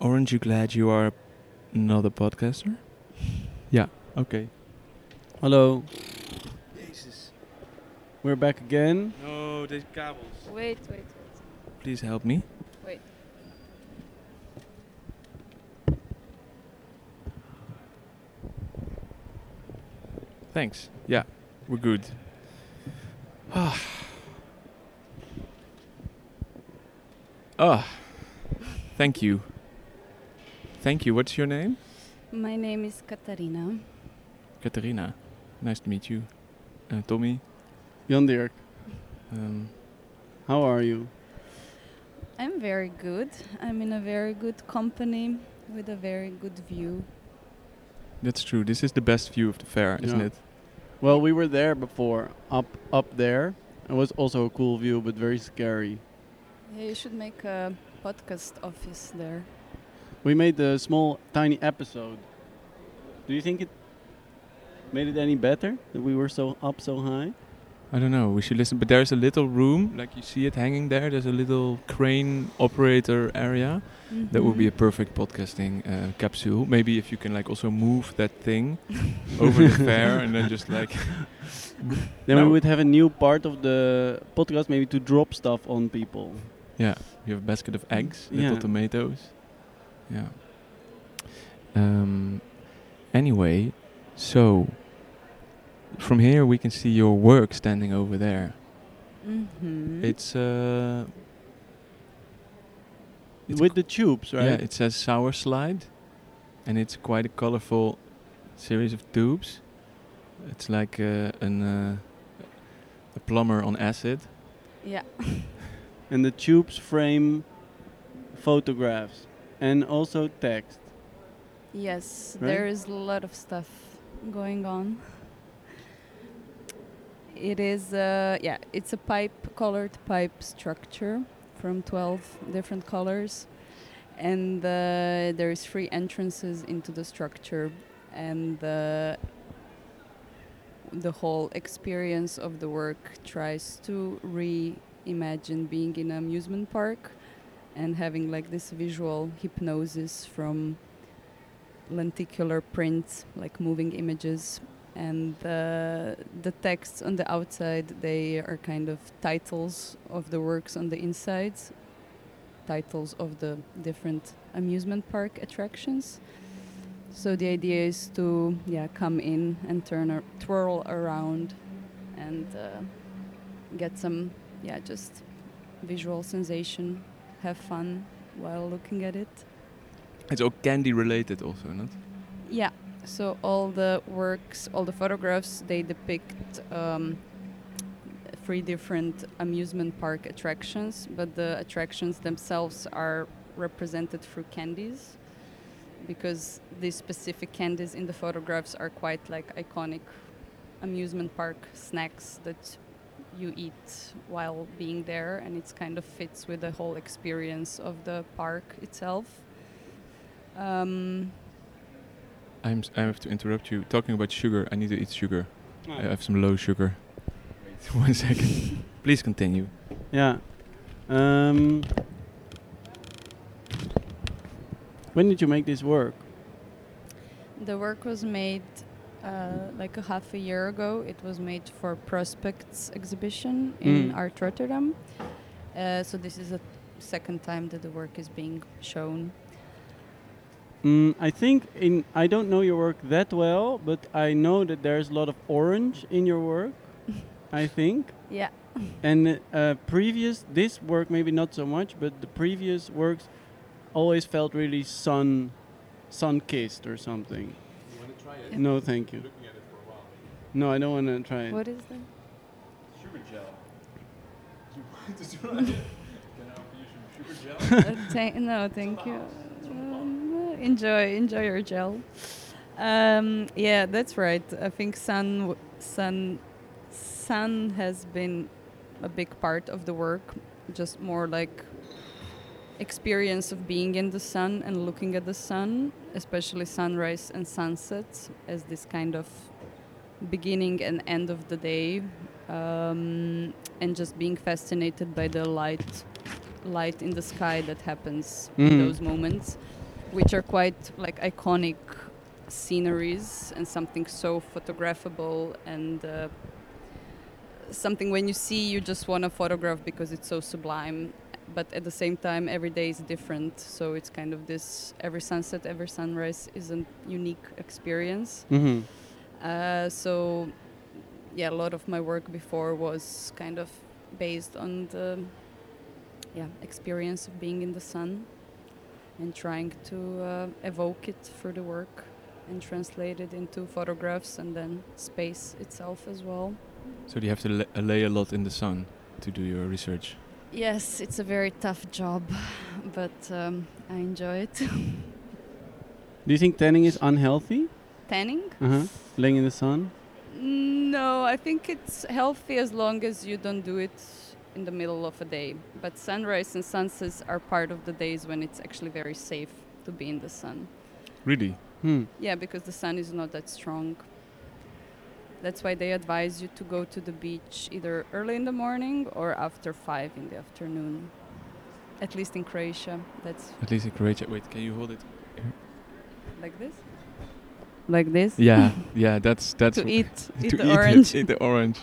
Aren't you glad you are not a podcaster? yeah. Okay. Hello, Jesus. we're back again. No, the cables. Wait, wait, wait. Please help me. Wait. Thanks. Yeah, we're good. Ah. Ah. Thank you. Thank you. What's your name? My name is Katarina. Katarina. Nice to meet you. Uh, Tommy. Jan Dirk, Um, how are you? I'm very good. I'm in a very good company with a very good view. that's true. This is the best view of the fair, isn't Yeah. it? Well, we were there before, up up there. It was also a cool view, but very scary. Yeah, you should make a podcast office there. We made a small, tiny episode. Do you think it made it any better that we were so up so high? I don't know. We should listen. But there's a little room, like you see it hanging there. There's a little crane operator area. That would be a Mhm. perfect podcasting uh, capsule. Maybe if you can like also move that thing over the fair and then just like Then No. we would have a new part of the podcast, maybe to drop stuff on people. yeah, you have a basket of eggs, little Yeah. tomatoes. Yeah. Um. Anyway, so from here we can see your work standing over there. Mm -hmm. It's uh. It's With the tubes, right? Yeah, it says sour slide, and it's quite a colorful series of tubes. It's like uh, an uh, a plumber on acid. yeah. and the tubes frame photographs and also text. Yes, Right? there is a lot of stuff going on. It is, uh, yeah, it's a pipe, colored pipe structure from 12 different colors. And uh, there is three entrances into the structure. And uh, the whole experience of the work tries to reimagine being in an amusement park and having like this visual hypnosis from lenticular prints, like moving images, and uh, the texts on the outside they are kind of titles of the works on the insides, titles of the different amusement park attractions. So the idea is to yeah come in and turn twirl around, and uh, get some yeah just visual sensation, have fun while looking at it. It's all candy related, also, not? Yeah. So all the works, all the photographs, they depict um, three different amusement park attractions, but the attractions themselves are represented through candies, because these specific candies in the photographs are quite like iconic amusement park snacks that you eat while being there, and it's kind of fits with the whole experience of the park itself. Um, I'm. s- I have to interrupt you. Talking about sugar, I need to eat sugar. I have some low sugar. Wait one second. Please continue. Yeah. Um, when did you make this work? The work was made uh, like a half a year ago. It was made for Prospects exhibition in Mm. Art Rotterdam. Uh, so this is the second time that the work is being shown. Mm, I think in I don't know your work that well, but I know that there's a lot of orange in your work. I think. Yeah. And uh, previous this work maybe not so much, but the previous works always felt really sun sun kissed or something. You want to try it? No, thank you. looking at it for a while. No, I don't want to try it. What is that? Sugar gel. You want to try it? Can I offer you some sugar gel? Uh, thank- no, thank you. Um, enjoy, enjoy your gel. Um, yeah, that's right. I think sun, w- sun, sun has been a big part of the work. Just more like experience of being in the sun and looking at the sun, especially sunrise and sunsets, as this kind of beginning and end of the day, um, and just being fascinated by the light, light in the sky that happens in Mhm. those moments. which are quite like iconic sceneries and something so photographable and uh, something when you see you just want to photograph because it's so sublime but at the same time every day is different so it's kind of this every sunset every sunrise is a unique experience Mm-hmm. uh, so yeah a lot of my work before was kind of based on the yeah experience of being in the sun and trying to uh, evoke it through the work and translate it into photographs and then space itself as well So do you have to la- lay a lot in the sun to do your research? Yes, it's a very tough job, but um, I enjoy it. Do you think tanning is unhealthy? Tanning? Uh-huh. Laying in the sun? No, I think it's healthy as long as you don't do it in the middle of a day. But sunrise and sunsets are part of the days when it's actually very safe to be in the sun. Really? Hmm. Yeah, because the sun is not that strong. That's why they advise you to go to the beach either early in the morning or after 5 in the afternoon. At least in Croatia, that's At least in Croatia. Wait, can you hold it? like this. Like this? Yeah, yeah. That's that's to eat, eat to the eat orange. It, eat the orange.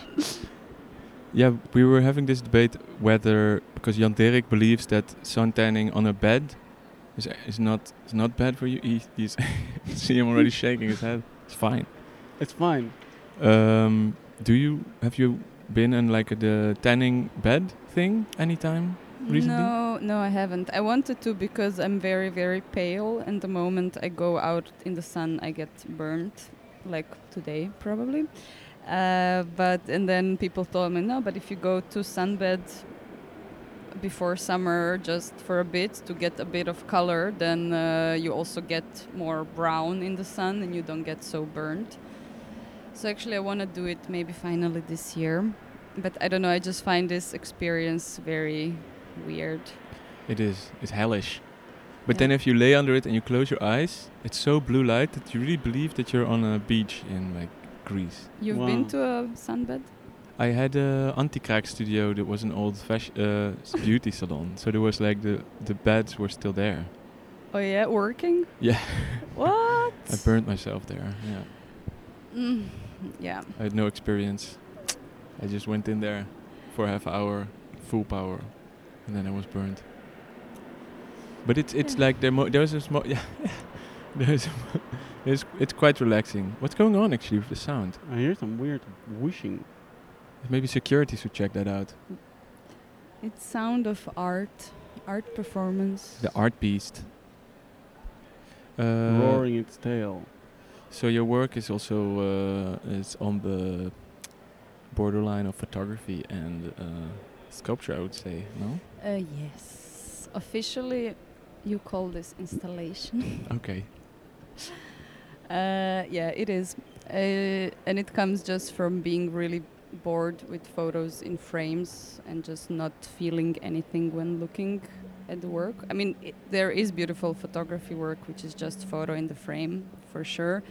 yeah, we were having this debate whether because Jan Dirk believes that sun tanning on a bed is is not is not bad for you. He, he's see him already shaking his head. It's fine. It's fine. Um, do you have you been in like the tanning bed thing anytime? recently? No, no, I haven't. I wanted to because I'm very, very pale, and the moment I go out in the sun, I get burnt, like today probably. Uh, but and then people told me no, but if you go to sunbed before summer just for a bit to get a bit of color, then uh, you also get more brown in the sun and you don't get so burnt. So actually, I want to do it maybe finally this year, but I don't know. I just find this experience very weird. It is. It's hellish. But Yeah. then if you lay under it and you close your eyes, it's so blue light that you really believe that you're on a beach in like Greece. You've been to a sunbed? I had a anti-kraak studio that was an old fashion uh, beauty salon. So there was like the the beds were still there. Oh yeah, working? Yeah, What? I burned myself there. Yeah, Mm, yeah. I had no experience. I just went in there for a half hour, full power, and then I was burned. But it's it's Yeah. like there mo- there's a small yeah. There's, a it's it's quite relaxing. What's going on actually with the sound? I hear some weird whooshing. Maybe security should check that out. It's sound of art, art performance. The art beast. Uh, roaring its tail. So your work is also uh, is on the borderline of photography and uh, sculpture, I would say. No. Uh, yes. Officially, you call this installation. Okay. Uh, yeah, it is. Uh, and it comes just from being really bored with photos in frames and just not feeling anything when looking at the work. I mean, there is beautiful photography work, which is just photo in the frame, for sure.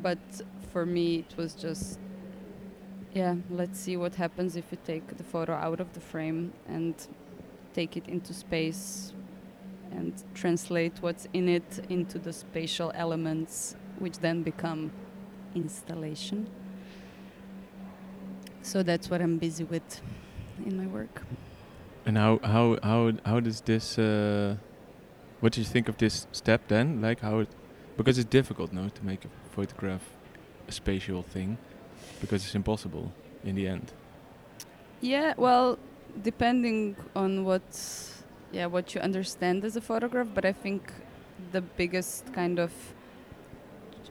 But for me, it was just, yeah, let's see what happens if you take the photo out of the frame and take it into space and translate what's in it into the spatial elements which then become installation. So that's what I'm busy with in my work. And how how how how does this? Uh, what do you think of this step then? Like how? Because it's difficult now to make a photograph a spatial thing, because it's impossible in the end. Yeah, well, depending on what yeah, what you understand as a photograph, but I think the biggest kind of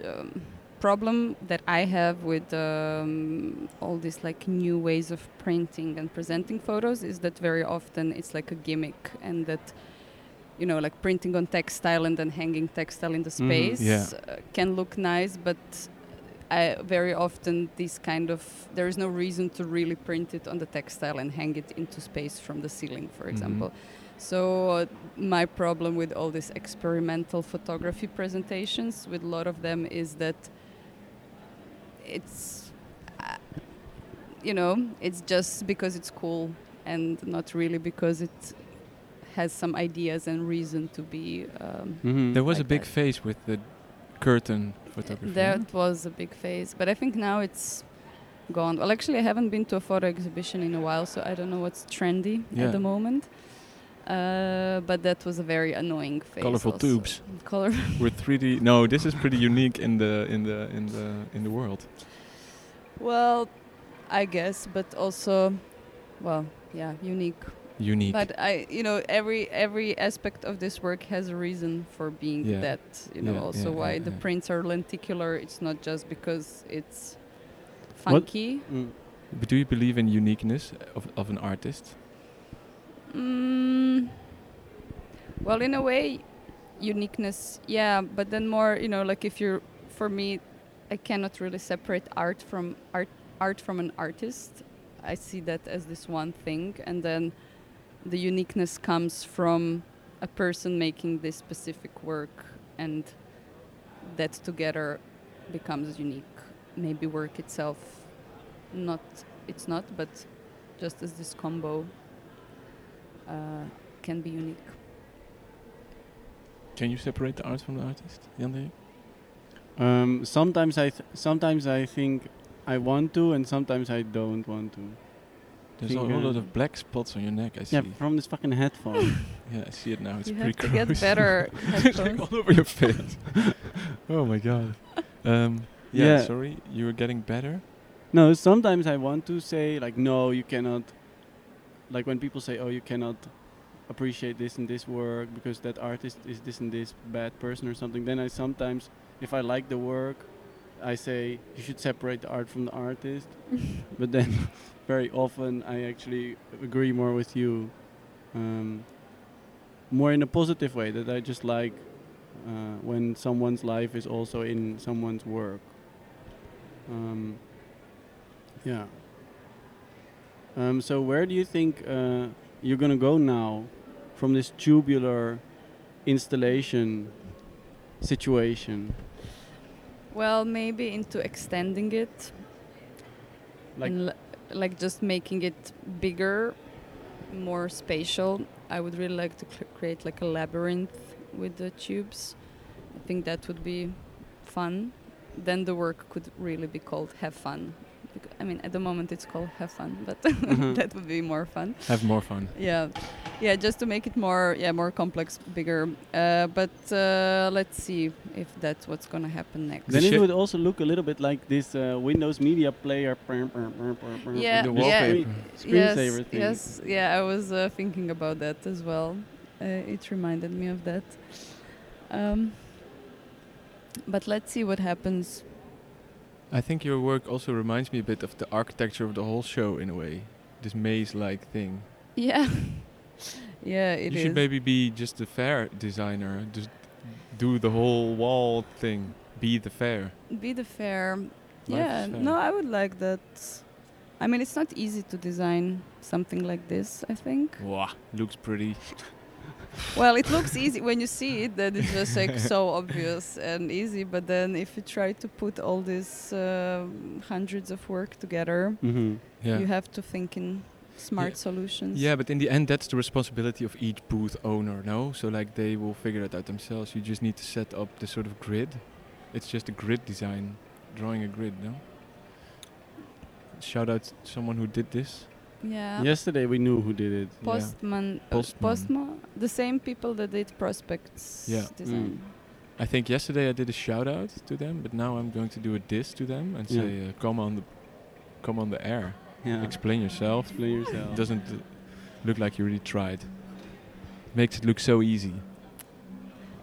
um, problem that I have with um, all these like new ways of printing and presenting photos is that very often it's like a gimmick and that you know like printing on textile and then hanging textile in the Mhm. space Yeah. uh, can look nice but I very often this kind of there is no reason to really print it on the textile and hang it into space from the ceiling for Mhm. example so uh, my problem with all these experimental photography presentations, with a lot of them, is that it's, uh, you know, it's just because it's cool and not really because it has some ideas and reason to be. Um, Mhm. There was a big that. phase with the curtain photography. That was a big phase, but I think now it's gone. Well, actually, I haven't been to a photo exhibition in a while, so I don't know what's trendy Yeah. at the moment. Uh, but that was a very annoying phase. Colorful also. tubes. Color. with 3D. No, this is pretty unique in the in the in the in the world. well, I guess, but also, well, yeah, unique. Unique. But I, you know, every every aspect of this work has a reason for being Yeah. that. You know, Yeah, also yeah, why the prints are lenticular. It's not just because it's funky. Mm. but do you believe in uniqueness of of an artist? Mm, well, in a way, uniqueness, yeah, but then more, you know, like if you're, for me, I cannot really separate art from art, art from an artist. I see that as this one thing, and then the uniqueness comes from a person making this specific work, and that together becomes unique. Maybe work itself, not, it's not, but just as this combo uh, can be unique. Can you separate the art from the artist, Jan? Um, sometimes I th- sometimes I think I want to, and sometimes I don't want to. There's a whole lot of black spots on your neck. I see. Yeah, from this fucking headphone. Yeah, I see it now. It's you pretty have to get better it's like all over your face. oh my god. Um, yeah, Yeah. Sorry, you were getting better. no, sometimes I want to say like, no, you cannot. Like when people say, oh, you cannot appreciate this and this work because that artist is this and this bad person or something. Then I sometimes, if I like the work, I say you should separate the art from the artist. but then, very often I actually agree more with you. Um, more in a positive way that I just like uh, when someone's life is also in someone's work. Um, yeah. Um, so where do you think uh, you're gonna go now from this tubular installation situation? Well, maybe into extending it, Like and l- like just making it bigger, more spatial. I would really like to create like a labyrinth with the tubes. I think that would be fun. Then the work could really be called "Have Fun." Bec- I mean, at the moment it's called "Have Fun," but Mhm. that would be more fun. Have more fun. yeah yeah just to make it more yeah more complex bigger uh, but uh, let's see if that's what's gonna happen next then it would also look a little bit like this uh, Windows Media Player. Yeah, the brr, yeah. wallpaper. Screensaver yes, thing. yes yeah i was uh, thinking about that as well uh, it reminded me of that um, but let's see what happens I think your work also reminds me a bit of the architecture of the whole show in a way. This maze-like thing. yeah yeah it you is. should maybe be just the fair designer. Just do the whole wall thing. Be the fair. be the fair Life yeah fair. no i would like that i mean it's not easy to design something like this i think Wow, looks pretty. Well, it looks easy when you see it. That it's just like so obvious and easy. But then, if you try to put all these um hundreds of work together, Mhm. Yeah. you have to think in smart Yeah. solutions. Yeah, but in the end, that's the responsibility of each booth owner, no? So, like, they will figure it out themselves. You just need to set up the sort of grid. It's just a grid design, drawing a grid, no? Shout out someone who did this. Yeah. Yesterday we knew who did it. Yeah. Postman. uh, Postman. Postma. The same people that did prospects Yeah. design. I think yesterday I did a shout out to them, but now I'm going to do a diss to them and Yeah. say, uh, "Come on the, come on the air. Yeah. Explain yourself. Explain yourself. It doesn't uh, look like you really tried. Makes it look so easy,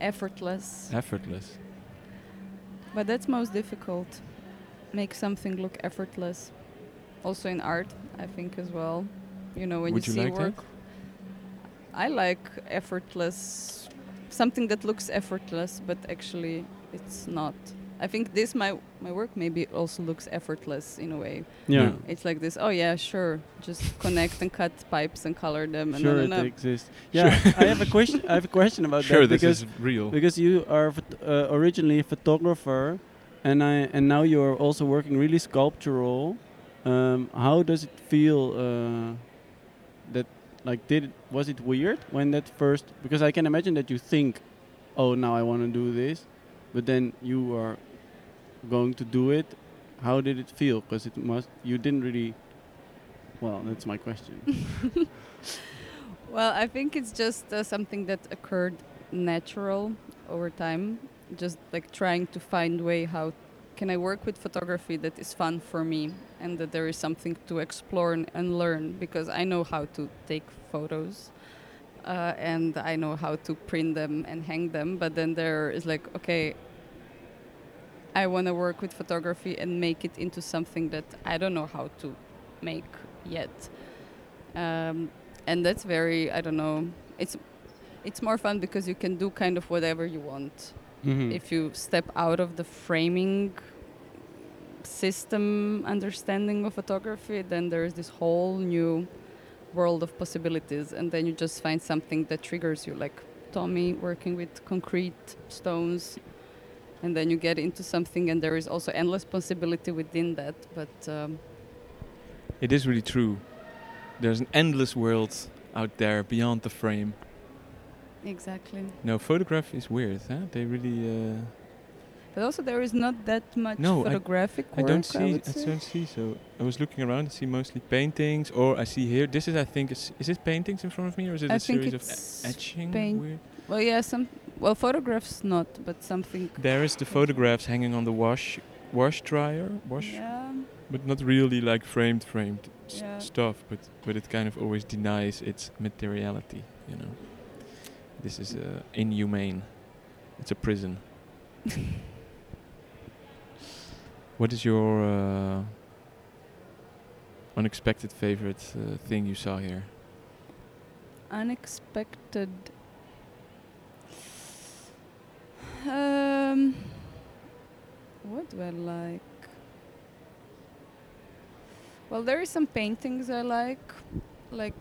Effortless. effortless. But that's most difficult. Make something look effortless. Also in art, I think as well. You know, when Would you you see like that? work. I like effortless, something that looks effortless, but actually it's not. I think this my my work maybe also looks effortless in a way. yeah. Yeah. It's like this. Oh yeah, sure. Just connect and cut pipes and color them. And Sure, no, it no, no. exists. Yeah, I have a question. I have a question about Sure, that this because is real. because you are uh, originally a photographer, and I and now you're also working really sculptural. Um, how does it feel uh, that like did it, was it weird when that first because I can imagine that you think, oh now I want to do this, but then you are going to do it. How did it feel? Because it must you didn't really. Well, that's my question. Well, I think it's just uh, something that occurred natural over time. Just like trying to find way how can I work with photography that is fun for me and that there is something to explore and, learn because I know how to take photos uh, and I know how to print them and hang them. But then there is like, okay, I want to work with photography and make it into something that I don't know how to make yet. Um, and that's very I don't know. It's it's more fun because you can do kind of whatever you want. Mhm. If you step out of the framing system understanding of photography, then there's this whole new world of possibilities, and then you just find something that triggers you, like Tommy working with concrete stones. And then you get into something, and there is also endless possibility within that. But um, It is really true. There's an endless world out there beyond the frame. Exactly. No, photograph is weird, huh? They really. Uh, But also, there is not that much No, I- photographic I work. don't see. I, say. don't see. So I was looking around. I see mostly paintings, or I see here. This is, I think, is, is it paintings in front of me, or is it I a think series of etching? Weird? Well, yeah, some. Well, photographs not, but something. There is the photographs hanging on the wash wash dryer, wash, Yeah, but not really like framed framed s- Yeah. stuff. But but it kind of always denies its materiality. You know, this is uh, inhumane. It's a prison. what is your uh, unexpected favorite uh, thing you saw here? unexpected. Um, what do I like? Well, there is some paintings I like, like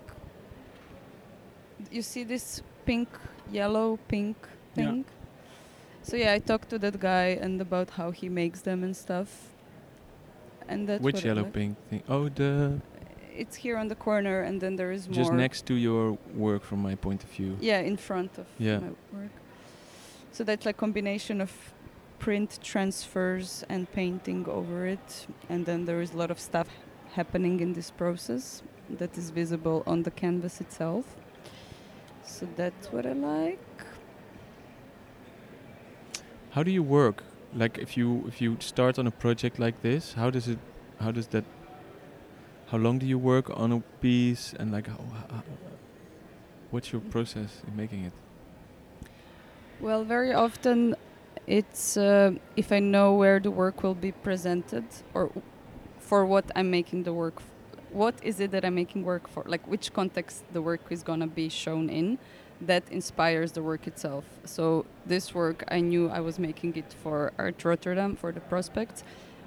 you see this pink, yellow, pink Yeah. So yeah, I talked to that guy and about how he makes them and stuff. And that's Which yellow like. pink thing? Oh, the It's here on the corner, and then there is just more. Just next to your work, from my point of view. Yeah, in front of Yeah. my work. So that's like combination of print transfers and painting over it, and then there is a lot of stuff happening in this process that is visible on the canvas itself. So that's what I like. How do you work? Like if you if you start on a project like this, how does it how does that how long do you work on a piece and like how, how what's your process in making it? Well, very often it's uh, if I know where the work will be presented or for what I'm making the work. What is it that I'm making work for? Like which context the work is gonna be shown in, that inspires the work itself. So this work, I knew I was making it for Art Rotterdam for the Prospect,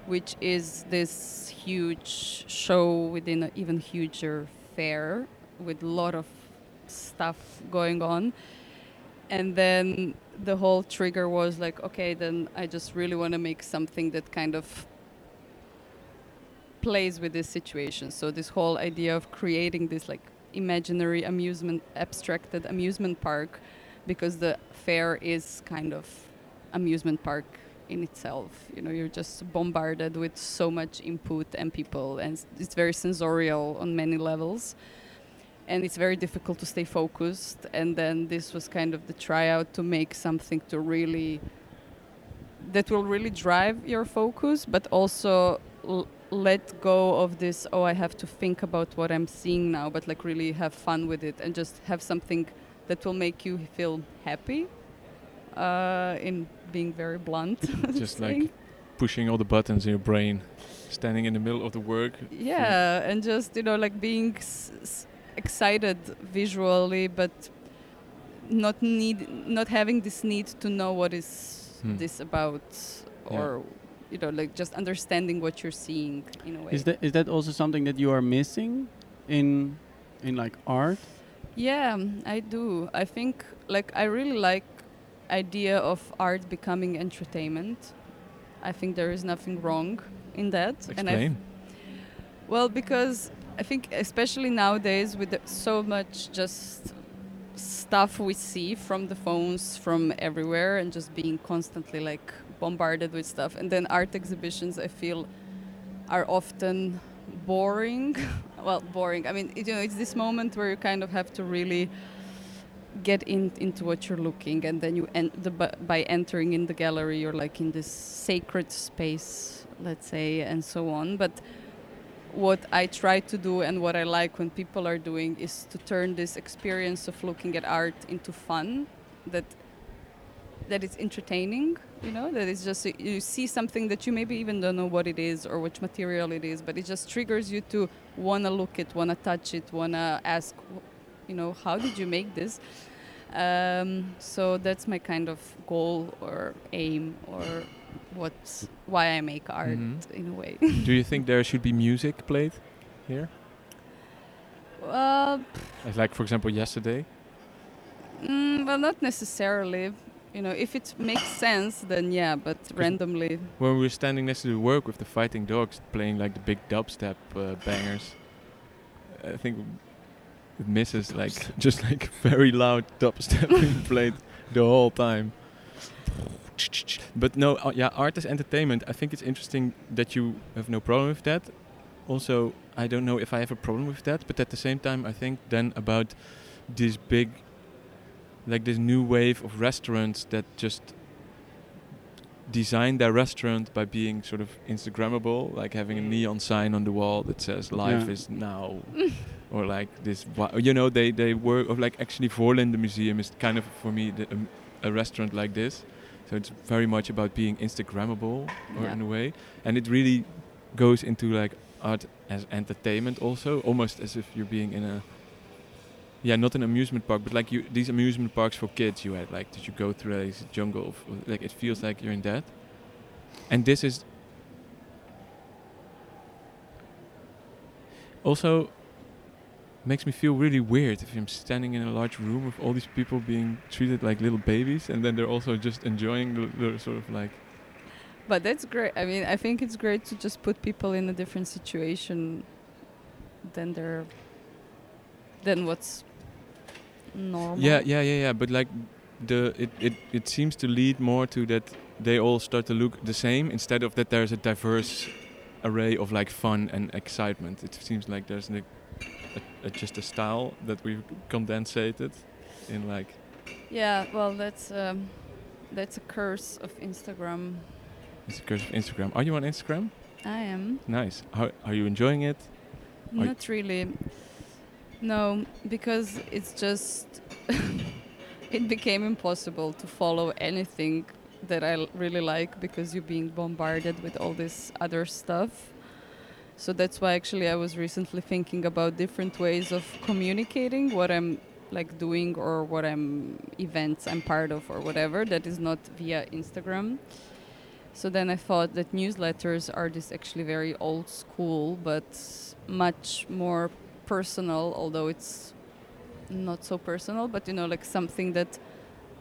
which is this huge show within an even huger fair with a lot of stuff going on and then the whole trigger was like okay then i just really want to make something that kind of plays with this situation. So this whole idea of creating this like imaginary amusement abstracted amusement park because the fair is kind of amusement park in itself. You know you're just bombarded with so much input and people and it's very sensorial on many levels. And it's very difficult to stay focused and then this was kind of the tryout to make something to really that will really drive your focus but also let go of this oh i have to think about what i'm seeing now but like really have fun with it and just have something that will make you feel happy uh, in being very blunt Just like pushing all the buttons in your brain, standing in the middle of the work. yeah and just you know like being s- s- excited visually but not need not having this need to know what is Hmm. this about Yeah. Or you know like just understanding what you're seeing in a way Is that is that also something that you are missing in in like art? yeah i do i think like i really like idea of art becoming entertainment i think there is nothing wrong in that and Explain. Well, because I think especially nowadays with so much just stuff we see from the phones from everywhere and just being constantly like bombarded with stuff. And then art exhibitions I feel are often boring. Well boring. I mean it, you know it's this moment where you kind of have to really get in into what you're looking. And then you en- the, by entering in the gallery you're like in this sacred space let's say and so on. But what I try to do and what I like when people are doing is to turn this experience of looking at art into fun that that it's entertaining you know that it's just you see something that you maybe even don't know what it is or which material it is but it just triggers you to want to look it want to touch it want to ask you know how did you make this um, so that's my kind of goal or aim or what's why I make art Mhm. in a way. Do you think there should be music played here? well, like for example yesterday. mm, well, not necessarily. You know, if it makes sense, then yeah. But randomly, When we were standing next to the work with the fighting dogs playing like the big dubstep uh, bangers, I think it misses like just like very loud dubstep being played the whole time. But no, uh, yeah, art is entertainment. I think it's interesting that you have no problem with that. Also, I don't know if I have a problem with that, but at the same time, I think then about these big, like this new wave of restaurants that just design their restaurant by being sort of Instagrammable, like having a neon sign on the wall that says "Life Yeah. is now," or like this. You know, they they work of like actually Voorlinde Museum is kind of for me the, um, a restaurant like this. So it's very much about being Instagrammable, or Yeah. in a way, and it really goes into like art as entertainment also, almost as if you're being in a yeah, not an amusement park, but like you these amusement parks for kids you had, like did you go through this jungle, of, like it feels like you're in that. And this is also makes me feel really weird if I'm standing in a large room with all these people being treated like little babies, and then they're also just enjoying the, the sort of like but that's great. I mean, I think it's great to just put people in a different situation than they're than what's normal. Yeah, yeah, yeah, yeah. But like the it, it it seems to lead more to that they all start to look the same instead of that there's a diverse array of like fun and excitement. It seems like there's like a, a, just a style that we've condensated in like Yeah, well, that's um, that's a curse of Instagram. it's a curse of Instagram. Are you on Instagram? I am Nice. How are you enjoying it? Not really. No, because it's just it became impossible to follow anything that I really like because you're being bombarded with all this other stuff. So that's why actually I was recently thinking about different ways of communicating what I'm like doing or what I'm events I'm part of or whatever that is not via Instagram. So then I thought that newsletters are this actually very old school but much more personal although it's not so personal but you know like something that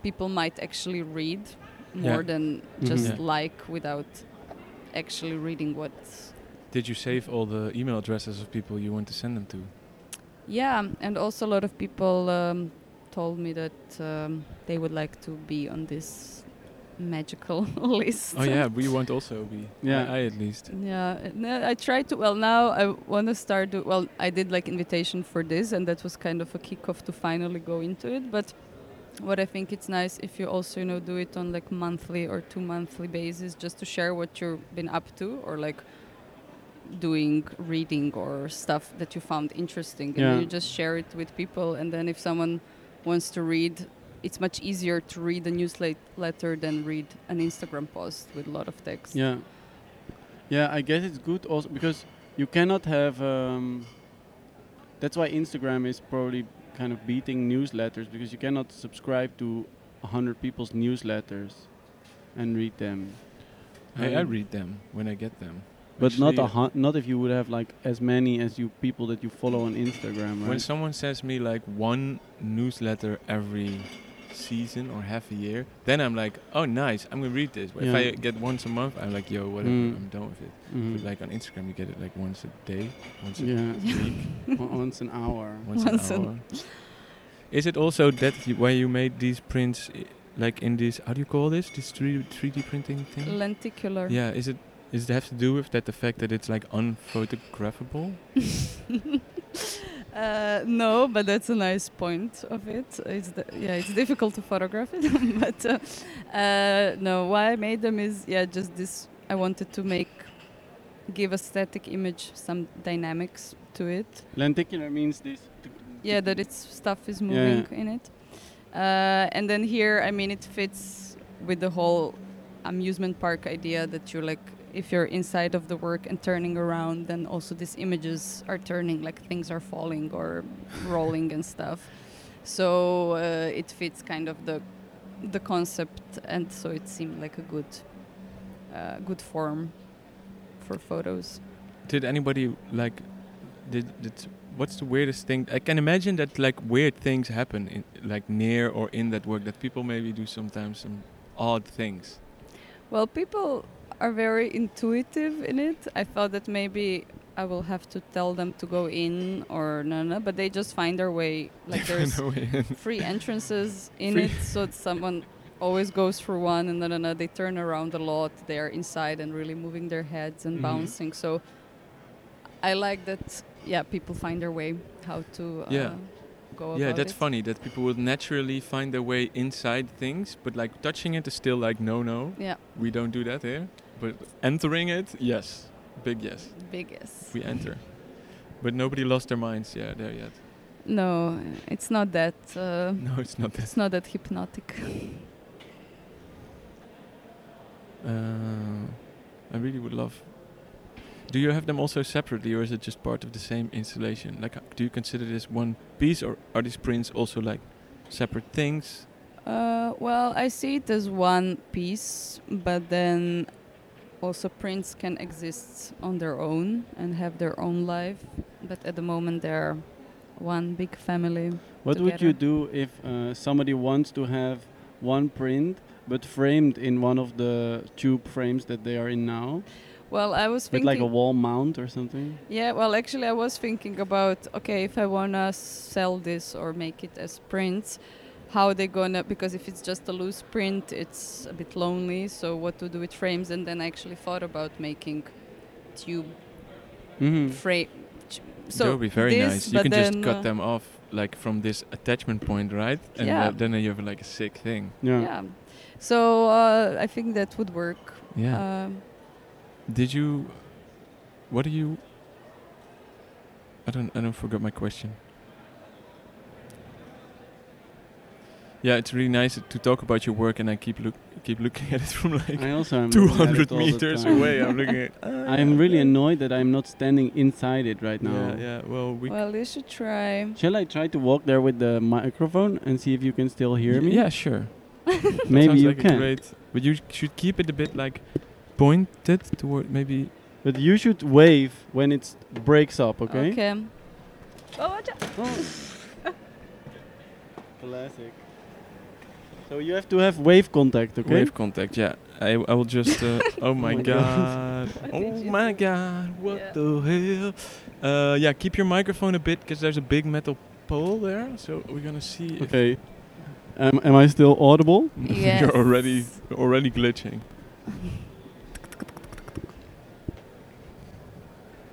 people might actually read more Yeah. than Mhm. just Yeah. like without actually reading what Did you save all the email addresses of people you want to send them to? Yeah, and also a lot of people um, told me that um, they would like to be on this magical list. Oh yeah, we want also be. Yeah. I, I at least. Yeah, and, uh, I tried to. Well, now I want to start. Do, well, I did like invitation for this, and that was kind of a kickoff to finally go into it. But what I think it's nice if you also you know do it on like monthly or two monthly basis, just to share what you've been up to, or like doing reading or stuff that you found interesting, and Yeah. then you just share it with people. And then if someone wants to read. It's much easier to read a newsletter than read an Instagram post with a lot of text. Yeah. Yeah, I guess it's good also because you cannot have. Um, that's why Instagram is probably kind of beating newsletters because you cannot subscribe to a hundred people's newsletters and read them. I, I Um, read them when I get them. But not a hun- not if you would have like as many as you people that you follow on Instagram, When someone sends me like one newsletter every season or half a year, then I'm like, oh nice, I'm gonna read this. But Yeah. if I get once a month, I'm like, yo, whatever, Mm. I'm done with it. Mhm. But like on Instagram, you get it like once a day, once yeah, a week, once an hour. once, Once an an- hour. Is it also that you, why you made these prints, i- like in this? How do you call this? This three three D printing thing? Lenticular. Yeah, is it? Does it have to do with that the fact that it's like unphotographable? Uh, no, but that's a nice point of it. It's the, yeah, it's difficult to photograph it, but uh, uh, no. Why I made them is yeah, just this. I wanted to make give a static image some dynamics to it. Lenticular means this. Yeah, that its stuff is moving in it. Uh, and then here, I mean, it fits with the whole amusement park idea that you're like, if you're inside of the work and turning around, then also these images are turning, like things are falling or rolling and stuff. So uh, it fits kind of the the concept, and so it seemed like a good uh, good form for photos. Did anybody like? Did, did what's the weirdest thing? I can imagine that like weird things happen in like near or in that work that people maybe do sometimes some odd things. Well, people are very intuitive in it. I thought that maybe I will have to tell them to go in or no, no, but they just find their way. Like there's way. free entrances in Free- it, so someone always goes through one, and then another. They turn around a lot. They are inside and really moving their heads and Mhm. bouncing. So I like that. Yeah, people find their way how to uh, Yeah. go yeah, that's it. funny that people would naturally find their way inside things, but like touching it is still like no, no. Yeah, We don't do that here. But entering it, yes, big yes. big yes. We enter. But nobody lost their minds, yeah, there yet. No, it's not that. Uh, No, it's not that. it's not that hypnotic. Uh, I really would love. Do you have them also separately, or is it just part of the same installation? Like, uh, do you consider this one piece, or are these prints also like separate things? Uh, well, I see it as one piece, but then also prints can exist on their own and have their own life. But at the moment, they're one big family. What would you do if uh, somebody wants to have one print but framed in one of the tube frames that they are in now, Well, I was with thinking. like a wall mount or something? Yeah, well, actually, I was thinking about okay, if I wanna sell this or make it as prints, how they gonna? Because if it's just a loose print, it's a bit lonely. So what to do with frames? And then I actually thought about making tube Mm-hmm. frame. So that would be very this, nice. You can just cut uh, them off like from this attachment point, right? And Yeah. uh, then you have like a sick thing. Yeah. Yeah. So uh, I think that would work. Yeah. Um, Did you? What do you? I don't. I don't forgot my question. Yeah, it's really nice to talk about your work, and I keep look keep looking at it from like I also am 200 it all the meters away. I'm looking at. Ah, I'm really annoyed that I'm not standing inside it right now. Yeah, yeah. Well, we. well, you should try. Shall I try to walk there with the microphone and see if you can still hear y- me? Yeah, sure. Maybe you like can. Great, but you should keep it a bit like pointed toward maybe. But you should wave when it breaks up, okay? Okay. Oh, watch out. Classic. So you have to have wave contact, okay? Wave contact, yeah. I, I will just. Uh, oh my my god. What oh my god. What Yeah. the hell? Uh, yeah, keep your microphone a bit because there's a big metal pole there. So we're gonna see. Okay. Um, am I still audible? You're already Yes. already glitching.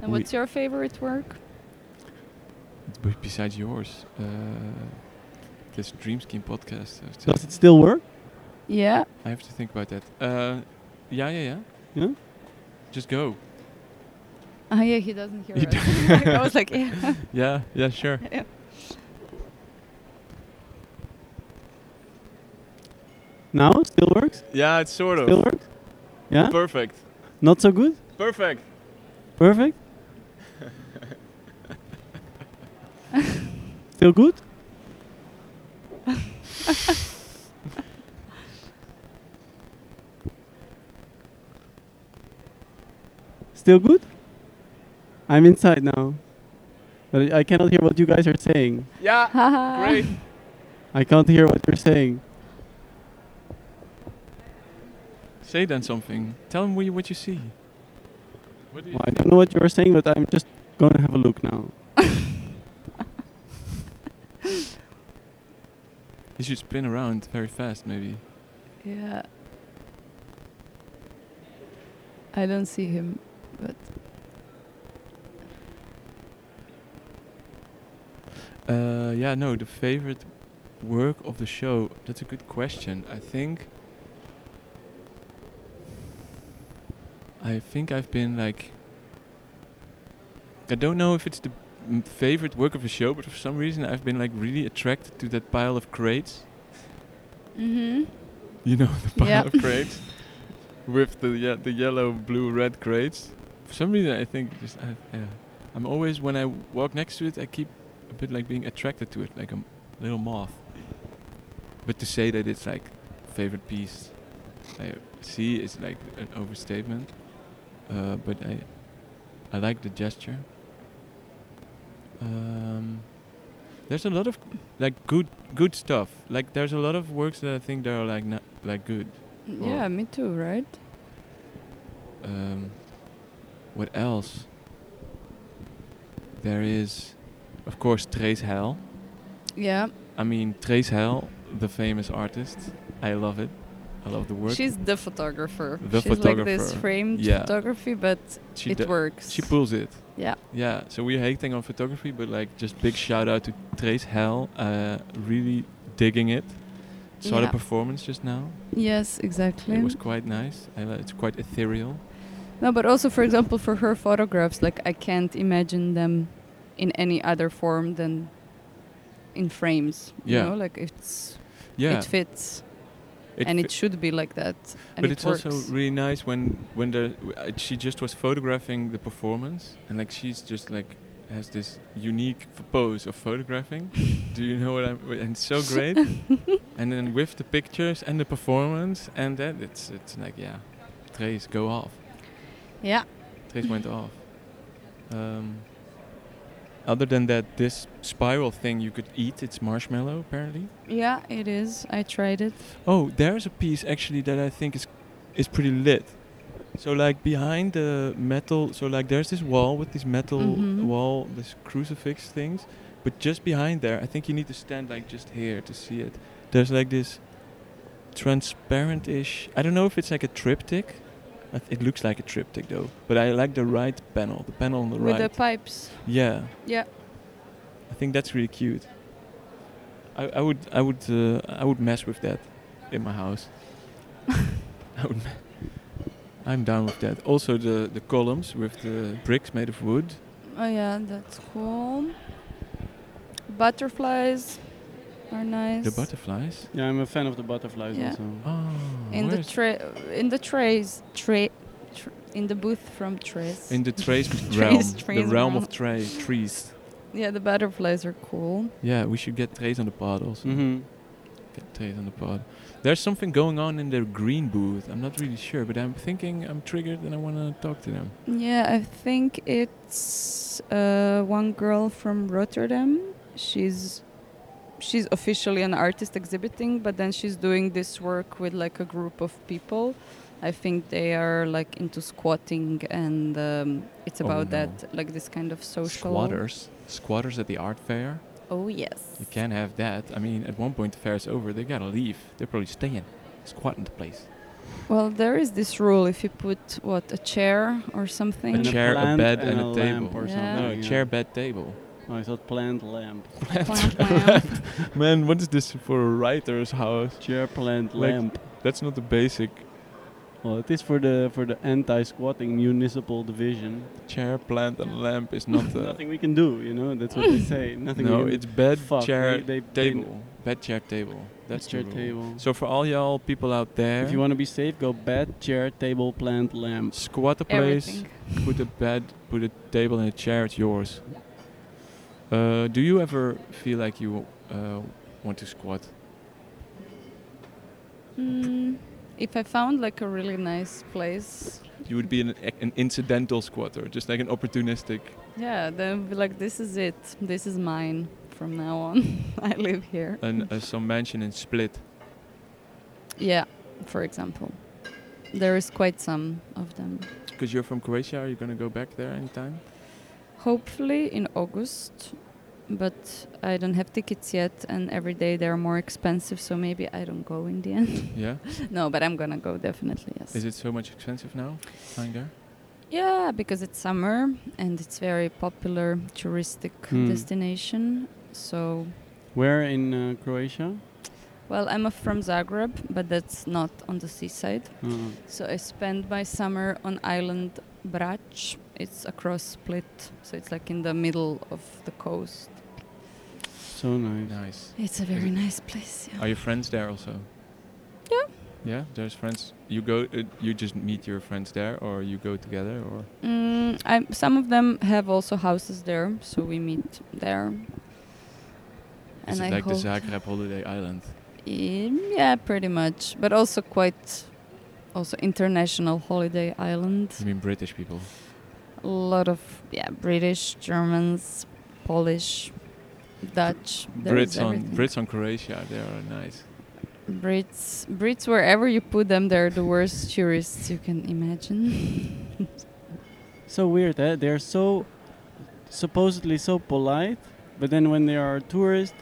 And what's your favorite work? B- besides yours, uh, this Dream Scheme podcast. I have, to, Does it still work? Yeah. I have to think about that. Uh, yeah, yeah, yeah. Yeah? Just go. Oh yeah, he doesn't hear He us. I was like, yeah. Yeah, yeah, sure. yeah. Now it still works? Yeah, it's sort of Still works? Yeah? perfect. Not so good? Perfect. Perfect? still good? Still good? I'm inside now. But I I cannot hear what you guys are saying. Yeah. Great. I can't hear what you're saying. Say then something. Tell them what you, what you see. What do you Well, I don't know what you're saying, but I'm just gonna have a look now. You should spin around very fast, maybe. Yeah. I don't see him, but Uh, yeah, no, the favorite work of the show. That's a good question. I think. I think I've been like. I don't know if it's the m- favorite work of the show, but for some reason I've been like really attracted to that pile of crates. mm-hmm. You know the pile Yeah. of crates with the yeah, the yellow, blue, red crates. For some reason, I think just I, yeah, I'm always when I walk next to it, I keep a bit like being attracted to it, like a m- little moth. But to say that it's like favorite piece, I see is like an overstatement. Uh, but I I like the gesture. Um, there's a lot of like good good stuff. Like there's a lot of works that I think that are like not like good. Yeah, me too, right? Um, what else? There is, of course, Trace Hell. Yeah. I mean, Trace Hell, the famous artist. I love it. I love the work. She's the photographer. The She's like this framed Yeah. photography, but she it works. She pulls it. yeah. Yeah. So we're hating on photography, but like, just big shout out to Trace Hell. Uh, really digging it. Saw the Yeah. performance just now. Yes, exactly. It was quite nice. It's quite ethereal. No, but also, for example, for her photographs, like I can't imagine them in any other form than in frames. You Yeah. know, like it's Yeah. it fits, it and it should be like that. And but it it's works. also really nice when when the w- uh, she just was photographing the performance and like she's just like has this unique f- pose of photographing. Do you know what I'm? And it's so great. and then with the pictures and the performance and that it's it's like yeah, Trace go off. Yeah. Trace went off. Um, other than that, this spiral thing you could eat. It's marshmallow apparently. Yeah, it is. I tried it. Oh, there's a piece actually that I think is is pretty lit. So like behind the metal, so like there's this wall with this metal Mhm. wall, this crucifix things, but just behind there, I think you need to stand like just here to see it. There's like this transparent-ish. I don't know if it's like a triptych. It looks like a triptych though, but I like the right panel, the panel on the With right. With the pipes. yeah, Yeah. I think that's really cute. I, I would I would uh, I would mess with that in my house. I would. I'm down with that. Also the the columns with the bricks made of wood. Oh yeah, that's cool. Butterflies are nice. The butterflies. Yeah, I'm a fan of the butterflies Yeah. also. Oh, in the tray, in the trays, tray, tr- in the booth from Trace. in the trace Trace- realm, the trace realm realm. of tra- trees. yeah, the butterflies are cool. Yeah, we should get trace on the pod also. Mm-hmm. Get trace on the pod. There's something going on in their green booth. I'm not really sure, but I'm thinking I'm triggered and I want to talk to them. Yeah, I think it's uh, one girl from Rotterdam. She's she's officially an artist exhibiting, but then she's doing this work with like a group of people. I think they are like into squatting, and um, it's Oh, about no. that, like this kind of social. Squatters, squatters at the art fair. Oh yes. You can't have that. I mean, at one point the fair is over. They gotta leave. They're probably staying, squatting the place. Well, there is this rule: if you put what a chair or something. A chair, a bed, and and, a a, table. or Yeah. something. No, a yeah. chair, bed, table. Oh, I thought plant lamp. Plant lamp. Man, what is this for a writer's house? Chair, plant, Like- lamp. That's not the basic Well, it is for the for the anti-squatting municipal division. chair, plant, and lamp. Is not the. Nothing we can do, you know. That's what they say. Nothing. no, we can it's bed, Fuck, chair, they- they- they- table. Bed, chair, table. That's chair, the rule. table. So for all y'all people out there, If you want to be safe, go bed, chair, table, plant, lamp. squat the place, Everything. put a bed, put a table and a chair. It's yours. Uh, do you ever feel like you uh, want to squat? Mm, if I found like a really nice place, You would be an, an incidental squatter, just like an opportunistic. yeah, then be like this is it. This is mine from now on. I live here. And uh, some mansion in Split. Yeah, for example. There is quite some of them. Because you're from Croatia, are you gonna go back there anytime? Hopefully in August, but I don't have tickets yet, and every day they're more expensive, so maybe I don't go in the end. Yeah. no, but I'm gonna go definitely, yes. Is it so much expensive now? Flying there? Yeah, because it's summer and it's very popular touristic Hmm. destination. So, Where in uh, Croatia? well, I'm from Zagreb, but that's not on the seaside. Uh, So I spend my summer on island Brač. It's across Split, so it's like in the middle of the coast. so nice. Nice. It's a very nice place. Yeah. Are your friends there also? Yeah. Yeah, there's friends. You go. Uh, you just meet your friends there, or you go together, or Mm, I, some of them have also houses there, so we meet there. is it I like the hope- Zagreb holiday island? Yeah, pretty much, but also quite, also international holiday island. I mean, British people. A lot of yeah, British, Germans, Polish, Dutch. Brits on. Brits on Croatia. They are nice. Brits, Brits, wherever you put them, they're the worst tourists you can imagine. So weird, eh? They're so supposedly so polite, but then when they are a tourist,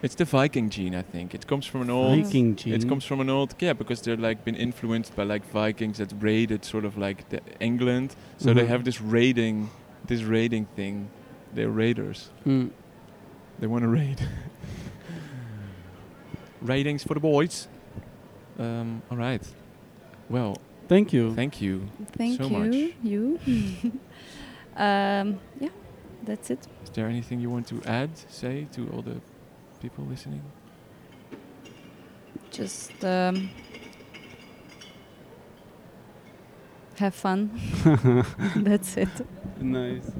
It's the Viking gene, I think. It comes from an old. Viking gene. It comes from an old yeah, because they're like been influenced by like Vikings that raided sort of like the England, so they Mhm. have this raiding, this raiding thing. They're raiders. Mm. They want to raid. Raidings for the boys. Um, all right. Well, Thank you. thank you. Thank So you. much. You. um, yeah, that's it. Is there anything you want to add, say to all the people listening? Just um, have fun. that's it. nice.